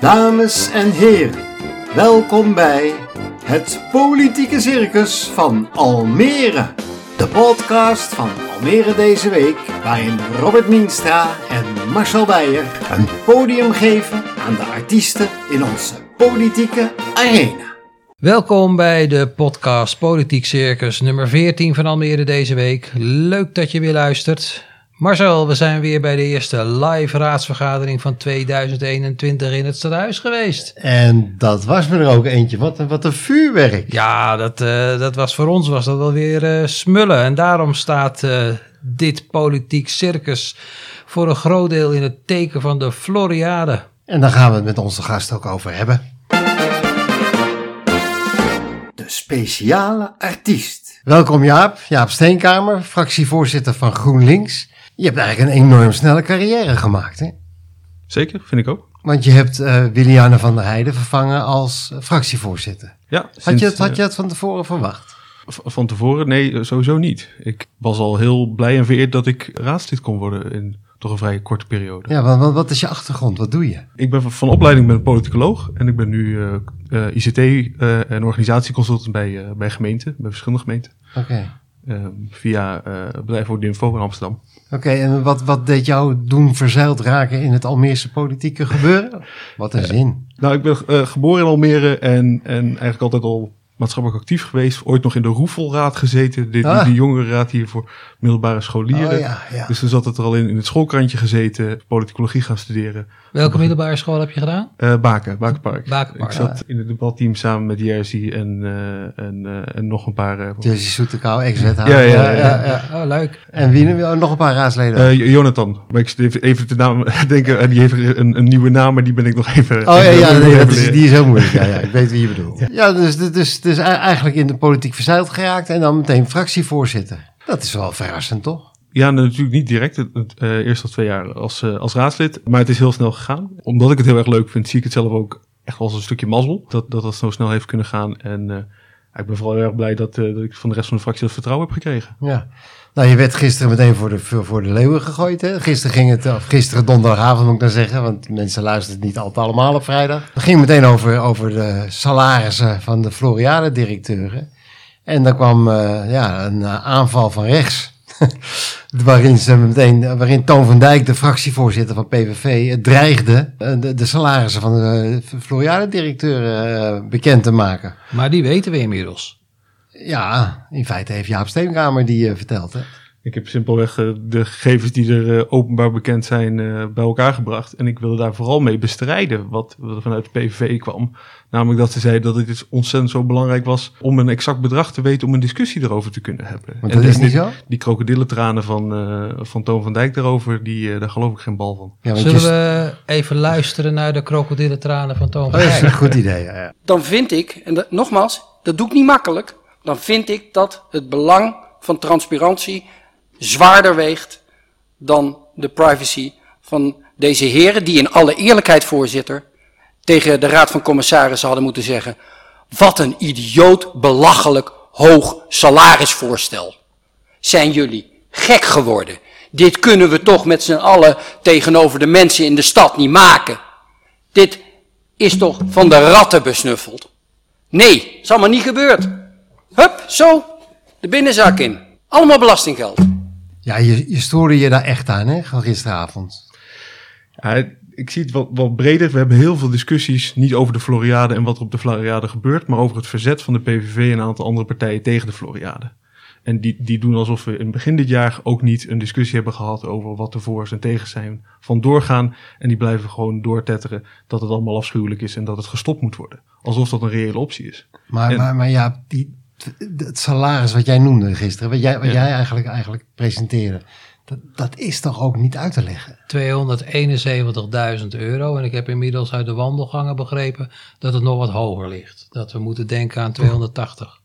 Dames en heren, welkom bij het Politieke Circus van Almere. De podcast van Almere deze week, waarin Robert Mienstra en Marcel Beijer een podium geven aan de artiesten in onze politieke arena. Welkom bij de podcast Politiek Circus nummer 14 van Almere deze week. Leuk dat je weer luistert. Marcel, we zijn weer bij de eerste live raadsvergadering van 2021 in het stadhuis geweest. En dat was me er ook eentje. Wat een, wat een vuurwerk. Ja, dat, eh, dat was voor ons was dat wel weer eh, smullen. En daarom staat eh, dit politiek circus voor een groot deel in het teken van de Floriade. En daar gaan we het met onze gast ook over hebben. De speciale artiest. Welkom Jaap, Jaap Steenkamer, fractievoorzitter van GroenLinks. Je hebt eigenlijk een enorm snelle carrière gemaakt, hè? Zeker, vind ik ook. Want je hebt uh, Williane van der Heijden vervangen als uh, fractievoorzitter. Ja, Had je, het, had je eh, het van tevoren verwacht? van tevoren? Nee, eh, sowieso niet. Ik was al heel blij en vereerd dat ik raadslid kon worden in toch een vrij korte periode. Ja, want, wat is je achtergrond? Wat doe je? Ik ben van- opleiding ben politicoloog en ik ben nu eh, eh, ICT eh, en organisatieconsultant bij, eh, bij gemeenten, bij verschillende gemeenten. Oké. eh, via eh bedrijf Info in Amsterdam. Oké, en wat, wat deed jou doen verzeild raken in het Almeerse politieke gebeuren? Wat een zin. Nou, ik ben eh, geboren in Almere en, en eigenlijk altijd al maatschappelijk actief geweest. Ooit nog in de Roefelraad gezeten, dit, Ah. die jongerenraad hier voor middelbare scholieren. Oh ja, ja. Dus toen zat het er al in, in het schoolkrantje gezeten, politicologie gaan studeren. Welke middelbare school heb je gedaan? Eh Baken, Bakenpark. Bakenpark, Ik zat in het debatteam samen met Jerzy en, eh, en, eh, en nog een paar... Jesse Soetekau, ex-wethouder. Ja, ja, ja, Oh, leuk. En wie oh, nog een paar raadsleden? Jonathan. Maar ik even, even de naam denken, en die heeft een, een nieuwe naam, maar die ben ik nog even... Oh ja, ja nee, dat is, die is heel moeilijk. Ja, ja, ik weet wie je bedoelt. Ja, dus, dus, dus, dus eigenlijk in de politiek verzeild geraakt en dan meteen fractievoorzitter. Dat is wel verrassend, toch? Ja, natuurlijk niet direct. Het, het, eh, eerst al twee jaar als, eh, als raadslid. Maar het is heel snel gegaan. Omdat ik het heel erg leuk vind, zie ik het zelf ook echt wel als een stukje mazzel. Dat dat, dat zo snel heeft kunnen gaan. En eh, ik ben vooral heel erg blij dat, dat ik van de rest van de fractie dat vertrouwen heb gekregen. Ja. Nou, je werd gisteren meteen voor de, voor de leeuwen gegooid. Hè? Gisteren ging het, of gisteren donderdagavond moet ik dan zeggen, want mensen luisteren niet altijd allemaal op vrijdag. Het ging meteen over, over de salarissen van de Floriade-directeuren. En dan kwam eh, ja, een eh, aanval van rechts. waarin, ze meteen, waarin Toon van Dijk, de fractievoorzitter van PVV, dreigde eh, de, salarissen van de Floriade-directeuren eh, bekend te maken. Maar die weten we inmiddels. Ja, in feite heeft Jaap Steenkamer die eh, verteld. Hè? Ik heb simpelweg eh, de gegevens die er eh, openbaar bekend zijn eh, bij elkaar gebracht. En ik wilde daar vooral mee bestrijden wat, wat er vanuit de PVV kwam. Namelijk dat ze zeiden dat het dus ontzettend zo belangrijk was om een exact bedrag te weten om een discussie erover te kunnen hebben. Want En dat is dit- niet zo? Die krokodillentranen van, eh, van Toon van Dijk daarover, die, eh, daar geloof ik geen bal van. Ja, Zullen we even luisteren naar de krokodillentranen van Toon Oh, van dat is een Dijk? goed idee. Ja, ja. dan vind ik, en dat, nogmaals, dat doe ik niet makkelijk, dan vind ik dat het belang van transparantie zwaarder weegt dan de privacy van deze heren, die in alle eerlijkheid, voorzitter, tegen de Raad van Commissarissen hadden moeten zeggen, wat een idioot, belachelijk hoog salarisvoorstel. Zijn jullie gek geworden? Dit kunnen we toch met z'n allen tegenover de mensen in de stad niet maken. Dit is toch van de ratten besnuffeld? Nee, is allemaal niet gebeurd. Hup, zo, de binnenzak in. Allemaal belastinggeld. Ja, je, je stoorde je daar echt aan, hè, van gisteravond. Ja, ik zie het wat, wat breder. We hebben heel veel discussies, niet over de Floriade en wat er op de Floriade gebeurt, maar over het verzet van de PVV en een aantal andere partijen tegen de Floriade. En die, die doen alsof we in het begin dit jaar ook niet een discussie hebben gehad over wat de voor's en tegens zijn van doorgaan. En die blijven gewoon doortetteren dat het allemaal afschuwelijk is en dat het gestopt moet worden. Alsof dat een reële optie is. Maar, En- maar, maar ja, die, het salaris wat jij noemde gisteren, wat jij, wat Ja. jij eigenlijk, eigenlijk presenteerde, dat, dat is toch ook niet uit te leggen? 271.000 euro. En ik heb inmiddels uit de wandelgangen begrepen dat het nog wat hoger ligt. Dat we moeten denken aan 280.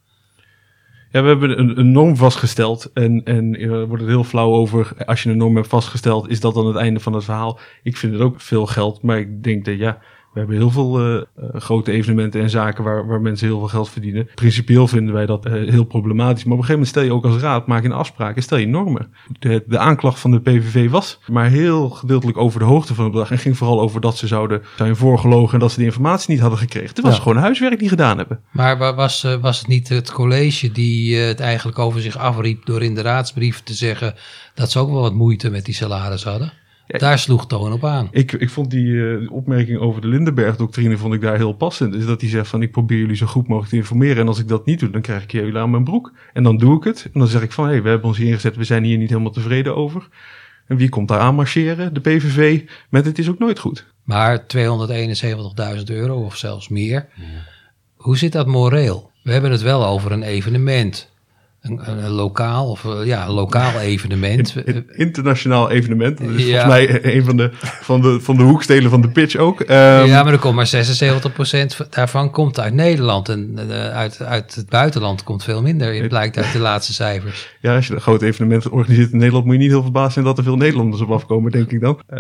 Ja, we hebben een, een norm vastgesteld. En, en eh, er wordt het heel flauw over. Als je een norm hebt vastgesteld, is dat dan het einde van het verhaal? Ik vind het ook veel geld. Maar ik denk dat ja, We hebben heel veel uh, grote evenementen en zaken waar, waar mensen heel veel geld verdienen. Principieel vinden wij dat uh, heel problematisch. Maar op een gegeven moment stel je ook als raad, maak je een afspraak en stel je normen. De, de aanklacht van de PVV was maar heel gedeeltelijk over de hoogte van het bedrag. En ging vooral over dat ze zouden zijn voorgelogen en dat ze die informatie niet hadden gekregen. Het was ja. gewoon huiswerk die gedaan hebben. Maar was, was het niet het college die het eigenlijk over zich afriep door in de raadsbrief te zeggen dat ze ook wel wat moeite met die salaris hadden? Ja, daar sloeg Toon op aan. Ik, ik vond die uh, opmerking over de Lindenberg-doctrine vond ik daar heel passend. Dus dat hij zegt van ik probeer jullie zo goed mogelijk te informeren. En als ik dat niet doe, dan krijg ik jullie aan mijn broek. En dan doe ik het. En dan zeg ik van hé, hey, we hebben ons hier ingezet. We zijn hier niet helemaal tevreden over. En wie komt daar aan marcheren? De PVV met het is ook nooit goed. Maar 271.000 euro of zelfs meer. Ja. Hoe zit dat moreel? We hebben het wel over een evenement een, een, lokaal of ja, een lokaal evenement. Een, internationaal evenement. Dat is volgens mij een van de, van, de, van de hoekstelen van de pitch ook. Um, ja, maar er komt maar 76% daarvan komt uit Nederland. En uh, uit, uit het buitenland komt veel minder. Het blijkt uit de laatste cijfers. Ja, als je een groot evenement organiseert in Nederland, moet je niet heel verbaasd zijn dat er veel Nederlanders op afkomen, denk ik dan. Uh,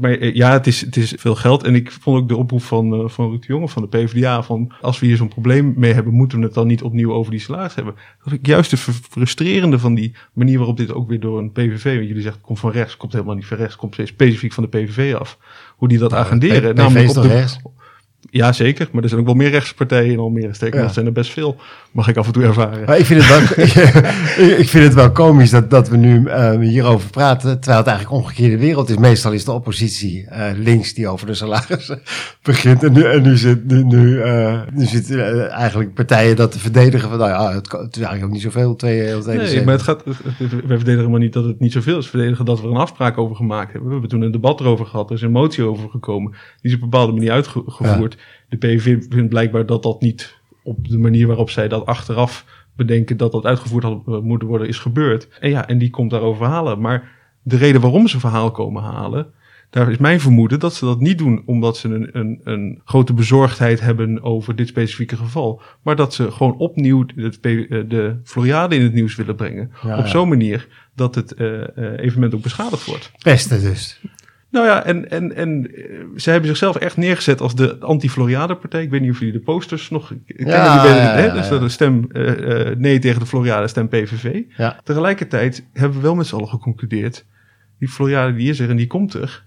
maar ja, het is, het is veel geld. En ik vond ook de oproep van, uh, van Ruud Jonge van de PvdA van als we hier zo'n probleem mee hebben, moeten we het dan niet opnieuw over die salaris hebben. Dat ik juist de frustrerende van die manier waarop dit ook weer door een PVV, want jullie zeggen het komt van rechts, komt helemaal niet van rechts, komt specifiek van de PVV af. Hoe die dat nou, agenderen. Namelijk op de, rechts? Ja, zeker. Maar er zijn ook wel meer rechtspartijen in Almere. Steken, ja. dat zijn er best veel. Mag ik af en toe ervaren. Maar ik vind het wel, ik vind het wel komisch dat, dat we nu uh, hierover praten. Terwijl het eigenlijk omgekeerde wereld is. Meestal is de oppositie uh, links die over de salarissen begint. En nu, en nu zit, nu, nu, uh, nu zit eigenlijk partijen dat te verdedigen. Van, nou ja, het, het is eigenlijk ook niet zoveel. Twee, nee, maar het gaat, we verdedigen maar niet dat het niet zoveel is. We verdedigen dat we er een afspraak over gemaakt hebben. We hebben toen een debat erover gehad. Er is een motie over gekomen. Die is op een bepaalde manier uitgevoerd. Ja. De PVV vindt blijkbaar dat dat niet op de manier waarop zij dat achteraf bedenken dat dat uitgevoerd had moeten worden, is gebeurd. En ja, en die komt daarover halen. Maar de reden waarom ze verhaal komen halen, daar is mijn vermoeden dat ze dat niet doen omdat ze een, een, een grote bezorgdheid hebben over dit specifieke geval. Maar dat ze gewoon opnieuw de, de Floriade in het nieuws willen brengen. Ja, op zo'n manier dat het uh, evenement ook beschadigd wordt. Beste dus. Nou ja, en, en, en ze hebben zichzelf echt neergezet als de anti-Floriade-partij. Ik weet niet of jullie de posters nog kennen. Ja, die ja, ja, Dus de stem uh, uh, nee tegen de Floriade, stem PVV. Tegelijkertijd hebben we wel met z'n allen geconcludeerd... die Floriade die is er en die komt er.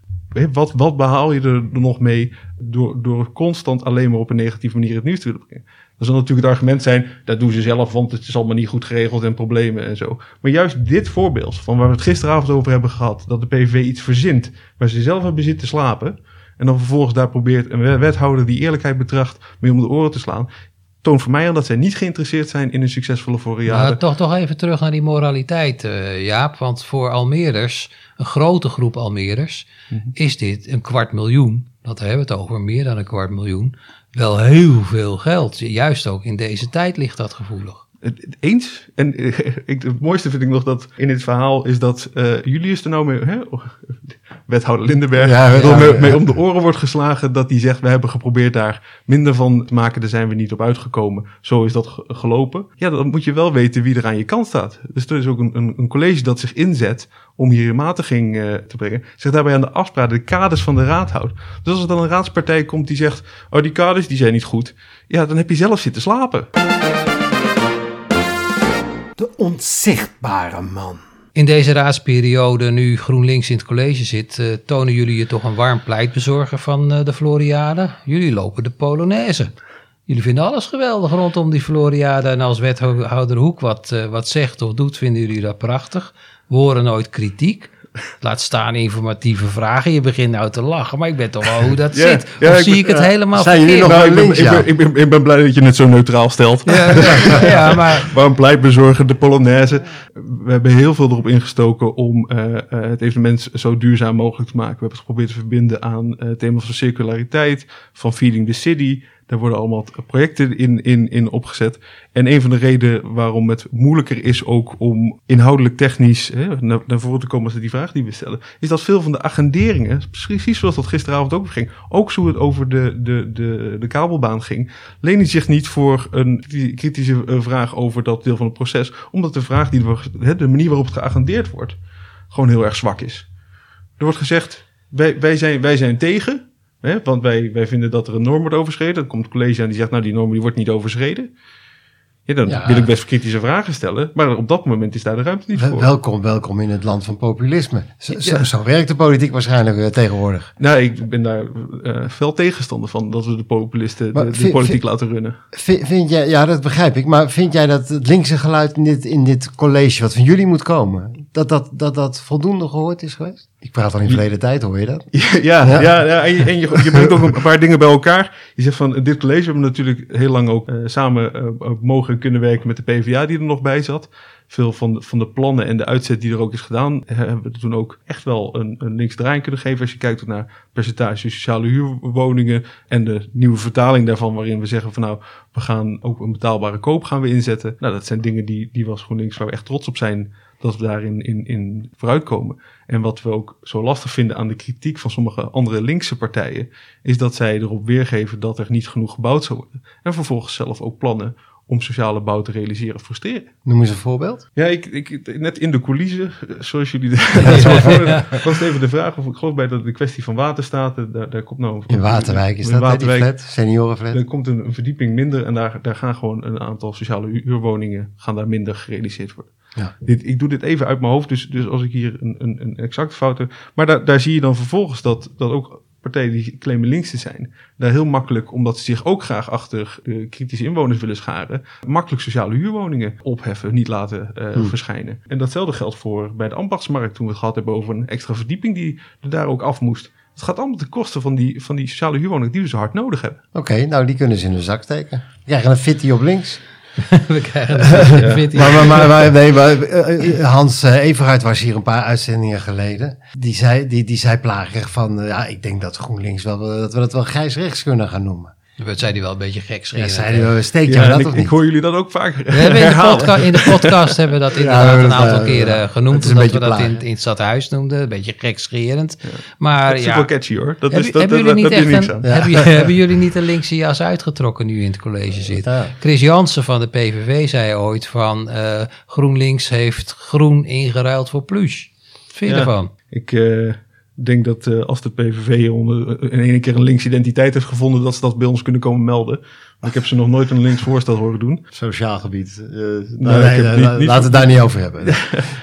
Wat, wat behaal je er nog mee door, door constant alleen maar op een negatieve manier het nieuws te willen brengen? Dan zal natuurlijk het argument zijn, dat doen ze zelf, want het is allemaal niet goed geregeld en problemen en zo. Maar juist dit voorbeeld, van waar we het gisteravond over hebben gehad, dat de PVV iets verzint waar ze zelf hebben zitten slapen, en dan vervolgens daar probeert een wethouder die eerlijkheid betracht mee om de oren te slaan, toont voor mij aan dat zij niet geïnteresseerd zijn in een succesvolle Floriade. Nou, toch, toch even terug naar die moraliteit, uh, Jaap. Want voor Almeerders, een grote groep Almeerders, mm -hmm. is dit een kwart miljoen. Dat hebben we het over, meer dan een kwart miljoen wel heel veel geld. Juist ook in deze tijd ligt dat gevoelig. Eens. En ik, het mooiste vind ik nog dat in dit verhaal is dat uh, Julius er nou mee, hè, wethouder Lindenberg, ja, ja, mee, mee, om de oren wordt geslagen dat hij zegt, we hebben geprobeerd daar minder van te maken, daar zijn we niet op uitgekomen. Zo is dat gelopen. Ja, dan moet je wel weten wie er aan je kant staat. Dus er is ook een, een, een college dat zich inzet om hier matiging uh, te brengen, zich daarbij aan de afspraken, de kaders van de raad houdt. Dus als er dan een raadspartij komt die zegt, oh die kaders die zijn niet goed, ja, dan heb je zelf zitten slapen. De onzichtbare man. In deze raadsperiode, nu GroenLinks in het college zit, uh, tonen jullie je toch een warm pleitbezorger van uh, de Floriade. Jullie lopen de Polonaise. Jullie vinden alles geweldig rondom die Floriade. En als wethouder Hoek wat, uh, wat zegt of doet, vinden jullie dat prachtig. We horen nooit kritiek. Laat staan informatieve vragen. Je begint nou te lachen, maar ik ben toch wel hoe dat ja, zit. Ja, of zie ik het helemaal zijn verkeerd? Nog nou, ik, ben, ik, ben, ik, ben, ik, ben, blij dat je het zo neutraal stelt. Ja, ja, maar... Waarom pleitbezorgen de Polonaise? We hebben heel veel erop ingestoken om uh, uh, het evenement zo duurzaam mogelijk te maken. We hebben het geprobeerd te verbinden aan uh, het thema van circulariteit, van Feeding the City... Daar worden allemaal projecten in, in, in opgezet. En een van de redenen waarom het moeilijker is ook om inhoudelijk technisch hè, naar, voren te komen als die vraag die we stellen, is dat veel van de agenderingen, precies zoals dat gisteravond ook ging, ook zo het over de, de, de, de kabelbaan ging, lenen zich niet voor een kritische vraag over dat deel van het proces, omdat de vraag die de manier waarop het geagendeerd wordt, gewoon heel erg zwak is. Er wordt gezegd, wij, wij, zijn, wij zijn tegen Hè? Want wij, wij vinden dat er een norm wordt overschreden. Dan komt het college aan die zegt, nou die norm die wordt niet overschreden. Ja, dan Ja. wil ik best kritische vragen stellen. Maar op dat moment is daar de ruimte niet voor. Welkom, welkom in het land van populisme. Zo, zo, Ja. zo werkt de politiek waarschijnlijk eh, tegenwoordig. Nou, ik ben daar eh fel tegenstander van dat we de populisten Maar de, de vind- politiek vind- laten runnen. Vind, vind jij, ja, dat begrijp ik. Maar vind jij dat het linkse geluid in dit, in dit college, wat van jullie moet komen, dat dat, dat dat voldoende gehoord is geweest? Ik praat al in verleden tijd, hoor je dat? Ja, ja, ja. en, je, en je, je brengt ook een paar dingen bij elkaar. Je zegt van, dit college hebben we natuurlijk heel lang ook eh, samen ook mogen en kunnen werken met de PvdA die er nog bij zat. Veel van de, van de plannen en de uitzet die er ook is gedaan, eh, hebben we toen ook echt wel een, een linksdraai kunnen geven. Als je kijkt naar percentage sociale huurwoningen en de nieuwe vertaling daarvan, waarin we zeggen van nou, we gaan ook een betaalbare koop gaan we inzetten. Nou, dat zijn dingen die, die was GroenLinks waar we echt trots op zijn dat we daarin in, in vooruitkomen. En wat we ook zo lastig vinden aan de kritiek van sommige andere linkse partijen, is dat zij erop weergeven dat er niet genoeg gebouwd zou worden. En vervolgens zelf ook plannen om sociale bouw te realiseren frustreren. Noem eens een voorbeeld. Ja, ik, ik, net in de coulissen, eh, zoals jullie dat was even de vraag of ik geloof bij dat de kwestie van waterstaten, daar, daar komt nou... In Waterwijk is in dat, hè, die Waterwijk, flat, seniorenflat. er komt een, een verdieping minder en daar, daar gaan gewoon een aantal sociale hu- huurwoningen gaan daar minder gerealiseerd worden. Ja. Dit, ik doe dit even uit mijn hoofd, dus, dus als ik hier een, een, een exacte fout heb. Maar daar, daar zie je dan vervolgens dat, dat ook partijen die claimen links te zijn, daar heel makkelijk, omdat ze zich ook graag achter de kritische inwoners willen scharen, makkelijk sociale huurwoningen opheffen, niet laten eh, Hmm. verschijnen. En datzelfde geldt voor bij de ambachtsmarkt, toen we het gehad hebben over een extra verdieping die er daar ook af moest. Het gaat allemaal ten koste van die, van die sociale huurwoningen die we zo hard nodig hebben. Oké, nou die kunnen ze in de zak steken. We krijgen een fitty op links. We krijgen. Maar, maar, maar, maar- nee, maar eh, Hans eh, Everhard was hier een paar uitzendingen geleden. Die zei, die, die zei plagerig van, eh, ja, ik denk dat GroenLinks wel, dat we dat wel grijs-rechts kunnen gaan noemen. Dat zei hij wel een beetje gek Ja, zei hij wel, steek Ja, dat ik, of ik niet? hoor jullie dat ook vaker We hebben in de, herhalen. podca in de podcast hebben we dat inderdaad een eh, aantal keren ja. genoemd. Een Omdat we dat in, in het stadhuis noemden. Een beetje gekscherend. Maar Dat is wel catchy hoor. Dat Heb- is, dat, hebben, dat, jullie niet echt een, hebben, jullie- hebben jullie niet een linkse jas uitgetrokken nu in het college zit? Ja. Chris Jansen van de PVV zei ooit van eh, GroenLinks heeft groen ingeruild voor plush. Wat vind je Ja. ervan? Ik eh, denk dat eh, als de PVV onder, in één keer een linkse identiteit heeft gevonden, dat ze dat bij ons kunnen komen melden. Ik heb ze nog nooit een links voorstel horen doen. Sociaal gebied. eh, Nee, nee, nee, niet- niet- laten we het daar niet over hebben.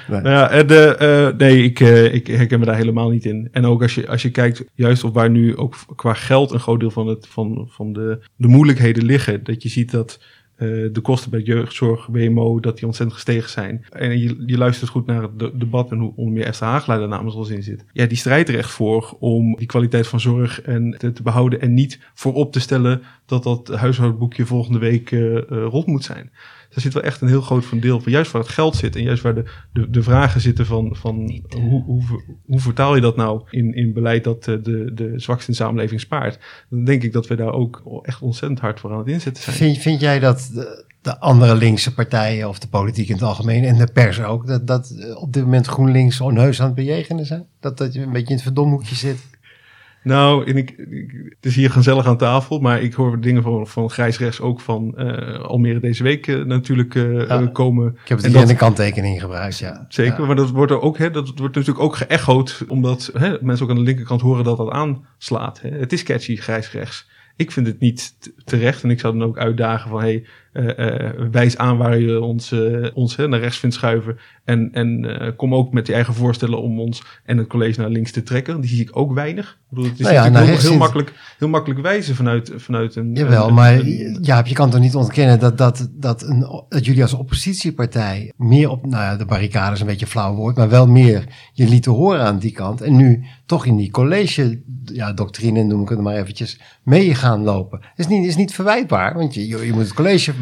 Nou ja, de, eh, nee, ik, eh, ik herken me daar helemaal niet in. En ook als je, als je kijkt, juist op waar nu ook qua geld een groot deel van, het, van, van de, de moeilijkheden liggen. Dat je ziet dat eh, de kosten bij jeugdzorg, WMO, dat die ontzettend gestegen zijn. En je, je luistert goed naar het de- debat en hoe onder meer Esther Haagleider namens ons in zit. Ja, die strijdt er echt voor om die kwaliteit van zorg en te, behouden. En niet voorop te stellen dat dat huishoudboekje volgende week eh, eh, rond moet zijn. Daar zit wel echt een heel groot van deel van. Juist waar het geld zit en juist waar de, de, de vragen zitten van, van hoe, hoe, hoe vertaal je dat nou in, in beleid dat eh, de, de zwakste in de samenleving spaart. Dan denk ik dat we daar ook echt ontzettend hard voor aan het inzetten zijn. Vind, vind jij dat de, de andere linkse partijen of de politiek in het algemeen en de pers ook, dat, dat op dit moment GroenLinks onheus aan het bejegenen zijn? Dat, dat je een beetje in het verdomhoekje zit? Nou, en ik, ik- het is hier gezellig aan tafel, maar ik hoor dingen van, van Grijs Rechts ook van eh, Almere deze week eh, natuurlijk eh, Ja. komen. Ik heb het En hier in de kanttekening gebruikt, ja. Zeker, Ja. maar dat wordt er ook, hè, dat wordt natuurlijk ook geëchoed, omdat hè, mensen ook aan de linkerkant horen dat dat aanslaat. Hè. Het is catchy, grijs rechts. Ik vind het niet terecht en ik zou dan ook uitdagen van, hey, wijs aan waar je ons, eh, ons hè, naar rechts vindt schuiven. En, en eh, kom ook met je eigen voorstellen om ons en het college naar links te trekken. Die zie ik ook weinig. Ik bedoel, het is Nou ja, natuurlijk heel, makkelijk, heel makkelijk wijzen vanuit, vanuit een... Jawel, een- maar een- ja, je kan toch niet ontkennen dat, dat, dat, een, dat jullie als oppositiepartij meer op, nou ja, de barricade is een beetje een flauw woord, maar wel meer je lieten horen aan die kant. En nu toch in die college, ja, doctrine noem ik het maar eventjes, mee gaan lopen. Is niet, is niet verwijtbaar, want je, je, moet het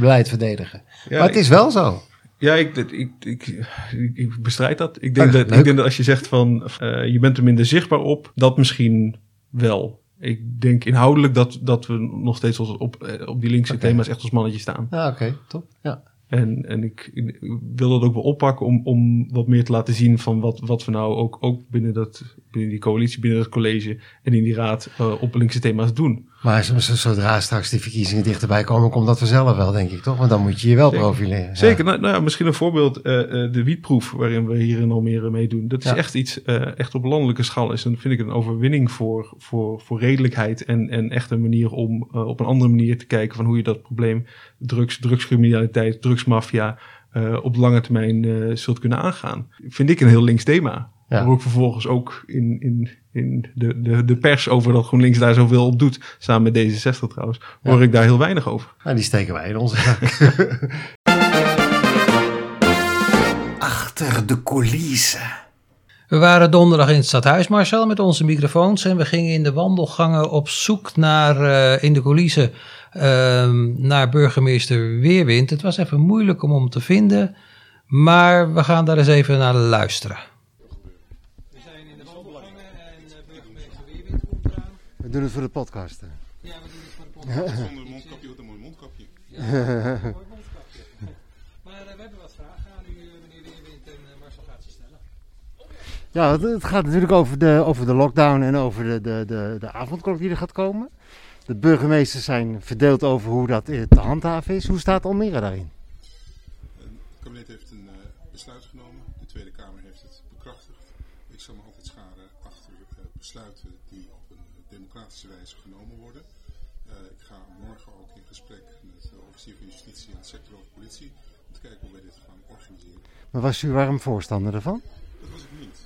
collegebeleid verdedigen. Ja, maar het is wel zo. Ja, ik, ik, ik, ik, bestrijd dat. Ik denk, Ah, dat, leuk. ik denk dat als je zegt van eh, je bent er minder zichtbaar op, dat misschien wel. Ik denk inhoudelijk dat, dat we nog steeds als op, eh, op die linkse thema's echt als mannetje staan. Ja, oké, top. Ja. En, en ik, ik wil dat ook wel oppakken om, om wat meer te laten zien van wat, wat we nou ook, ook binnen, dat, binnen die coalitie, binnen dat college en in die raad uh, op linkse thema's doen. Maar zodra straks die verkiezingen dichterbij komen, komt dat vanzelf wel, denk ik, toch? Want dan moet je je wel Zeker. profileren. Zeker. Nou, nou ja, misschien een voorbeeld, uh, uh, de wietproef waarin we hier in Almere meedoen. Dat is Ja. echt iets, uh, echt op landelijke schaal is. En vind ik een overwinning voor, voor, voor redelijkheid en, en echt een manier om op een andere manier te kijken van hoe je dat probleem drugs, drugscriminaliteit, drugsmafia uh, op lange termijn uh, zult kunnen aangaan. Vind ik een heel links thema. Ja. Hoor ik vervolgens ook in, in, in de, de, de pers over dat GroenLinks daar zoveel op doet, samen met D66 trouwens, hoor Ja. ik daar heel weinig over. Nou, die steken wij in onze zak. Achter de coulissen. We waren donderdag in het stadhuis, Marcel, met onze microfoons. En we gingen in de wandelgangen op zoek naar, uh, in de coulissen, uh, naar burgemeester Weerwind. Het was even moeilijk om hem te vinden, maar we gaan daar eens even naar luisteren. We zijn in de wandelgangen en uh, burgemeester Weerwind komt eraan. We doen het voor de podcast. hè. Ja, we doen het voor de podcast. Zonder mondkapje, wat een mooi mondkapje. Ja, mooi mondkapje. Maar uh, we hebben wat vragen aan u, meneer Weerwind, en uh, Marcel gaat ze stellen. Ja, het, gaat natuurlijk over de, over de lockdown en over de, de, de, de avondklok die er gaat komen. De burgemeesters zijn verdeeld over hoe dat eh, te handhaven is. Hoe staat Almere daarin? Het kabinet heeft een uh, besluit genomen. De Tweede Kamer heeft het bekrachtigd. Ik zal me altijd scharen achter uh, besluiten die op een democratische wijze genomen worden. Uh, ik ga morgen ook in gesprek met de officier van Justitie en de sector over politie. Om te kijken hoe wij dit gaan organiseren. Maar was u warm voorstander ervan? Dat was ik niet.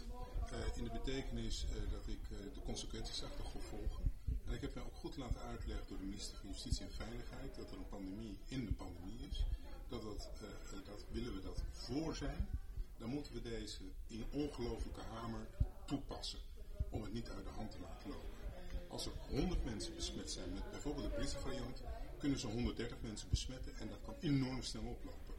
Uh, in de betekenis uh, dat ik uh, de consequenties zag te volgen. En ik heb mij ook goed laten uitleggen door de minister van Justitie en Veiligheid dat er een pandemie in de pandemie is. Dat, dat, dat willen we dat voor zijn, dan moeten we deze in ongelofelijke hamer toepassen. Om het niet uit de hand te laten lopen. Als er 100 mensen besmet zijn met bijvoorbeeld de Britse variant, kunnen ze 130 mensen besmetten en dat kan enorm snel oplopen.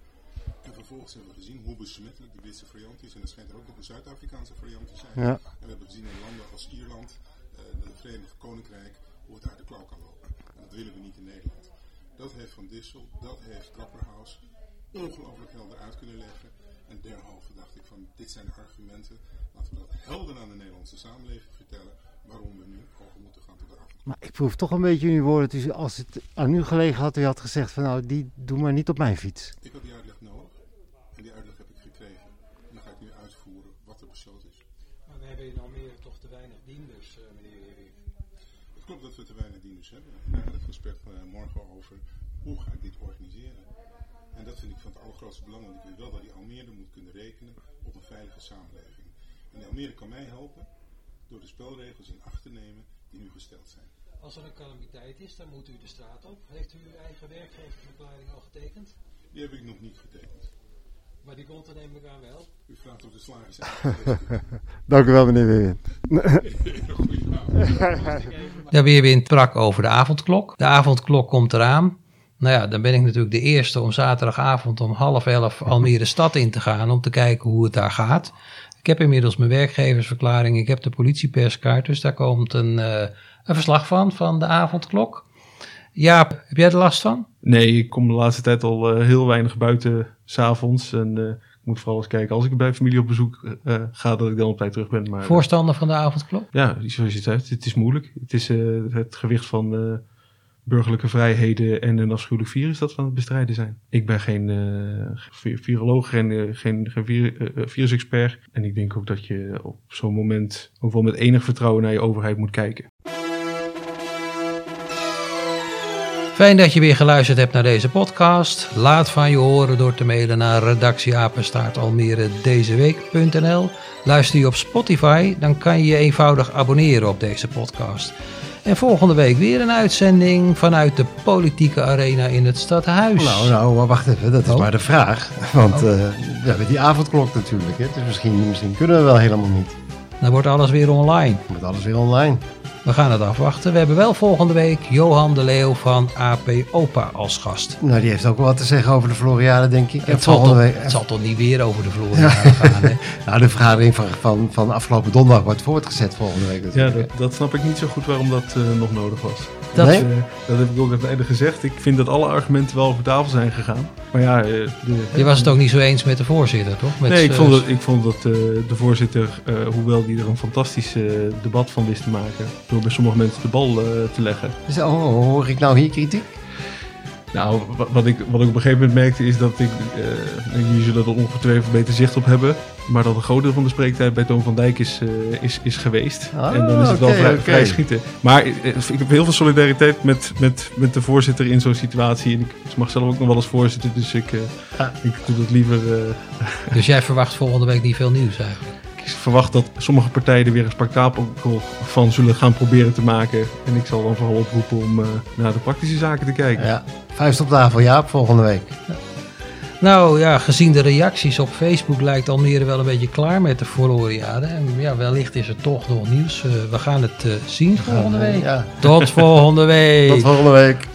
En vervolgens hebben we gezien hoe besmettelijk de Britse variant is. En er schijnt er ook nog een Zuid-Afrikaanse variant te zijn. Ja. En we hebben gezien in landen als Ierland, uh, het Verenigd Koninkrijk, hoe het uit de klauw kan lopen. En dat willen we niet in Nederland. Dat heeft Van Dissel, dat heeft Grapperhaus ongelooflijk helder uit kunnen leggen. En derhalve dacht ik van, dit zijn de argumenten. Laten we dat helder aan de Nederlandse samenleving vertellen. Waarom we nu over moeten gaan tot de avond. Maar ik proef toch een beetje in uw woorden. Dus als het aan u gelegen had, u had gezegd van nou, die doe maar niet op mijn fiets. Ik had die uitleg nodig. En die uitleg heb ik gekregen. En dan ga ik nu is. Maar we hebben in Almere toch te weinig dienders, uh, meneer Weerwind. Het klopt dat we te weinig dienders hebben. Daar gaat het gesprek uh, morgen over. Hoe ga ik dit organiseren? En dat vind ik van het allergrootste belang. Want ik wil wel dat die Almere moet kunnen rekenen op een veilige samenleving. En die Almere kan mij helpen door de spelregels in acht te nemen die nu gesteld zijn. Als er een calamiteit is, dan moet u de straat op. Heeft u uw eigen werkgeversverklaring al getekend? Die heb ik nog niet getekend. Maar die komt er neem ik aan wel. U vraagt of de slagers Dank u wel, meneer Weerwind. Ja, Weerwind sprak over de avondklok. De avondklok komt eraan. Nou ja, dan ben ik natuurlijk de eerste om zaterdagavond om half elf Almere stad in te gaan om te kijken hoe het daar gaat. Ik heb inmiddels mijn werkgeversverklaring, ik heb de politieperskaart, dus daar komt een, uh, een verslag van, van de avondklok. Ja, heb jij er last van? Nee, ik kom de laatste tijd al uh, heel weinig buiten s'avonds. En uh, ik moet vooral eens kijken als ik bij familie op bezoek uh, ga, dat ik dan op tijd terug ben. Maar, Voorstander van de avondklok? Ja, zoals je het zegt, het is moeilijk. Het is het gewicht van burgerlijke vrijheden en een afschuwelijk virus dat we aan het bestrijden zijn. Ik ben geen viroloog, geen, geen, geen vir, virusexpert. En ik denk ook dat je op zo'n moment ook wel met enig vertrouwen naar je overheid moet kijken. Fijn dat je weer geluisterd hebt naar deze podcast. Laat van je horen door te mailen naar redactieapenstaartalmere.dezeweek.nl Luister je op Spotify, dan kan je je eenvoudig abonneren op deze podcast. En volgende week weer een uitzending vanuit de politieke arena in het stadhuis. Nou, nou, maar wacht even, dat is Oh. maar de vraag. Want uh, we hebben die avondklok natuurlijk, hè? dus misschien, misschien kunnen we wel helemaal niet. Dan wordt alles weer online. Met alles weer online. We gaan het afwachten. We hebben wel volgende week Johan de Leeuw van AP Opa als gast. Nou, die heeft ook wel wat te zeggen over de Floriade, denk ik. Het zal, week. het zal toch niet weer over de Floriade gaan, hè? Nou, de vergadering van, van, van afgelopen donderdag wordt voortgezet volgende week. Ja, natuurlijk. dat, dat snap ik niet zo goed waarom dat eh, nog nodig was. Dat, Nee? Eh, dat heb ik ook aan het einde gezegd. Ik vind dat alle argumenten wel over tafel zijn gegaan. Maar ja, eh, de, Je was het ook niet zo eens met de voorzitter, toch? Met, nee, ik vond dat, ik vond dat eh, de voorzitter, eh, hoewel die er een fantastisch eh, debat van wist te maken, door bij sommige mensen de bal eh, te leggen. Dus, oh, hoor ik nou hier kritiek? Nou, wa- wat ik, wat ik op een gegeven moment merkte is dat ik, eh, jullie zullen er ongetwijfeld beter zicht op hebben, maar dat een groot deel van de spreektijd bij Toon van Dijk is, eh, is, is geweest. Ah, en dan is het wel vrij, schieten. Maar ik heb heel veel solidariteit met, met, met de voorzitter in zo'n situatie. En ik, mag zelf ook nog wel eens voorzitter, dus ik, eh, Ah. ik doe dat liever. eh, Dus jij verwacht volgende week niet veel nieuws eigenlijk? Ik verwacht dat sommige partijen er weer een spektakel van zullen gaan proberen te maken. En ik zal dan vooral oproepen om eh, naar de praktische zaken te kijken. Ja. Vuist op tafel, Jaap, volgende week. Nou ja, gezien de reacties op Facebook lijkt Almere wel een beetje klaar met de Floriade. En ja, wellicht is er toch nog nieuws. Eh, we gaan het eh, zien volgende week. Ja. Tot volgende week. Tot volgende week.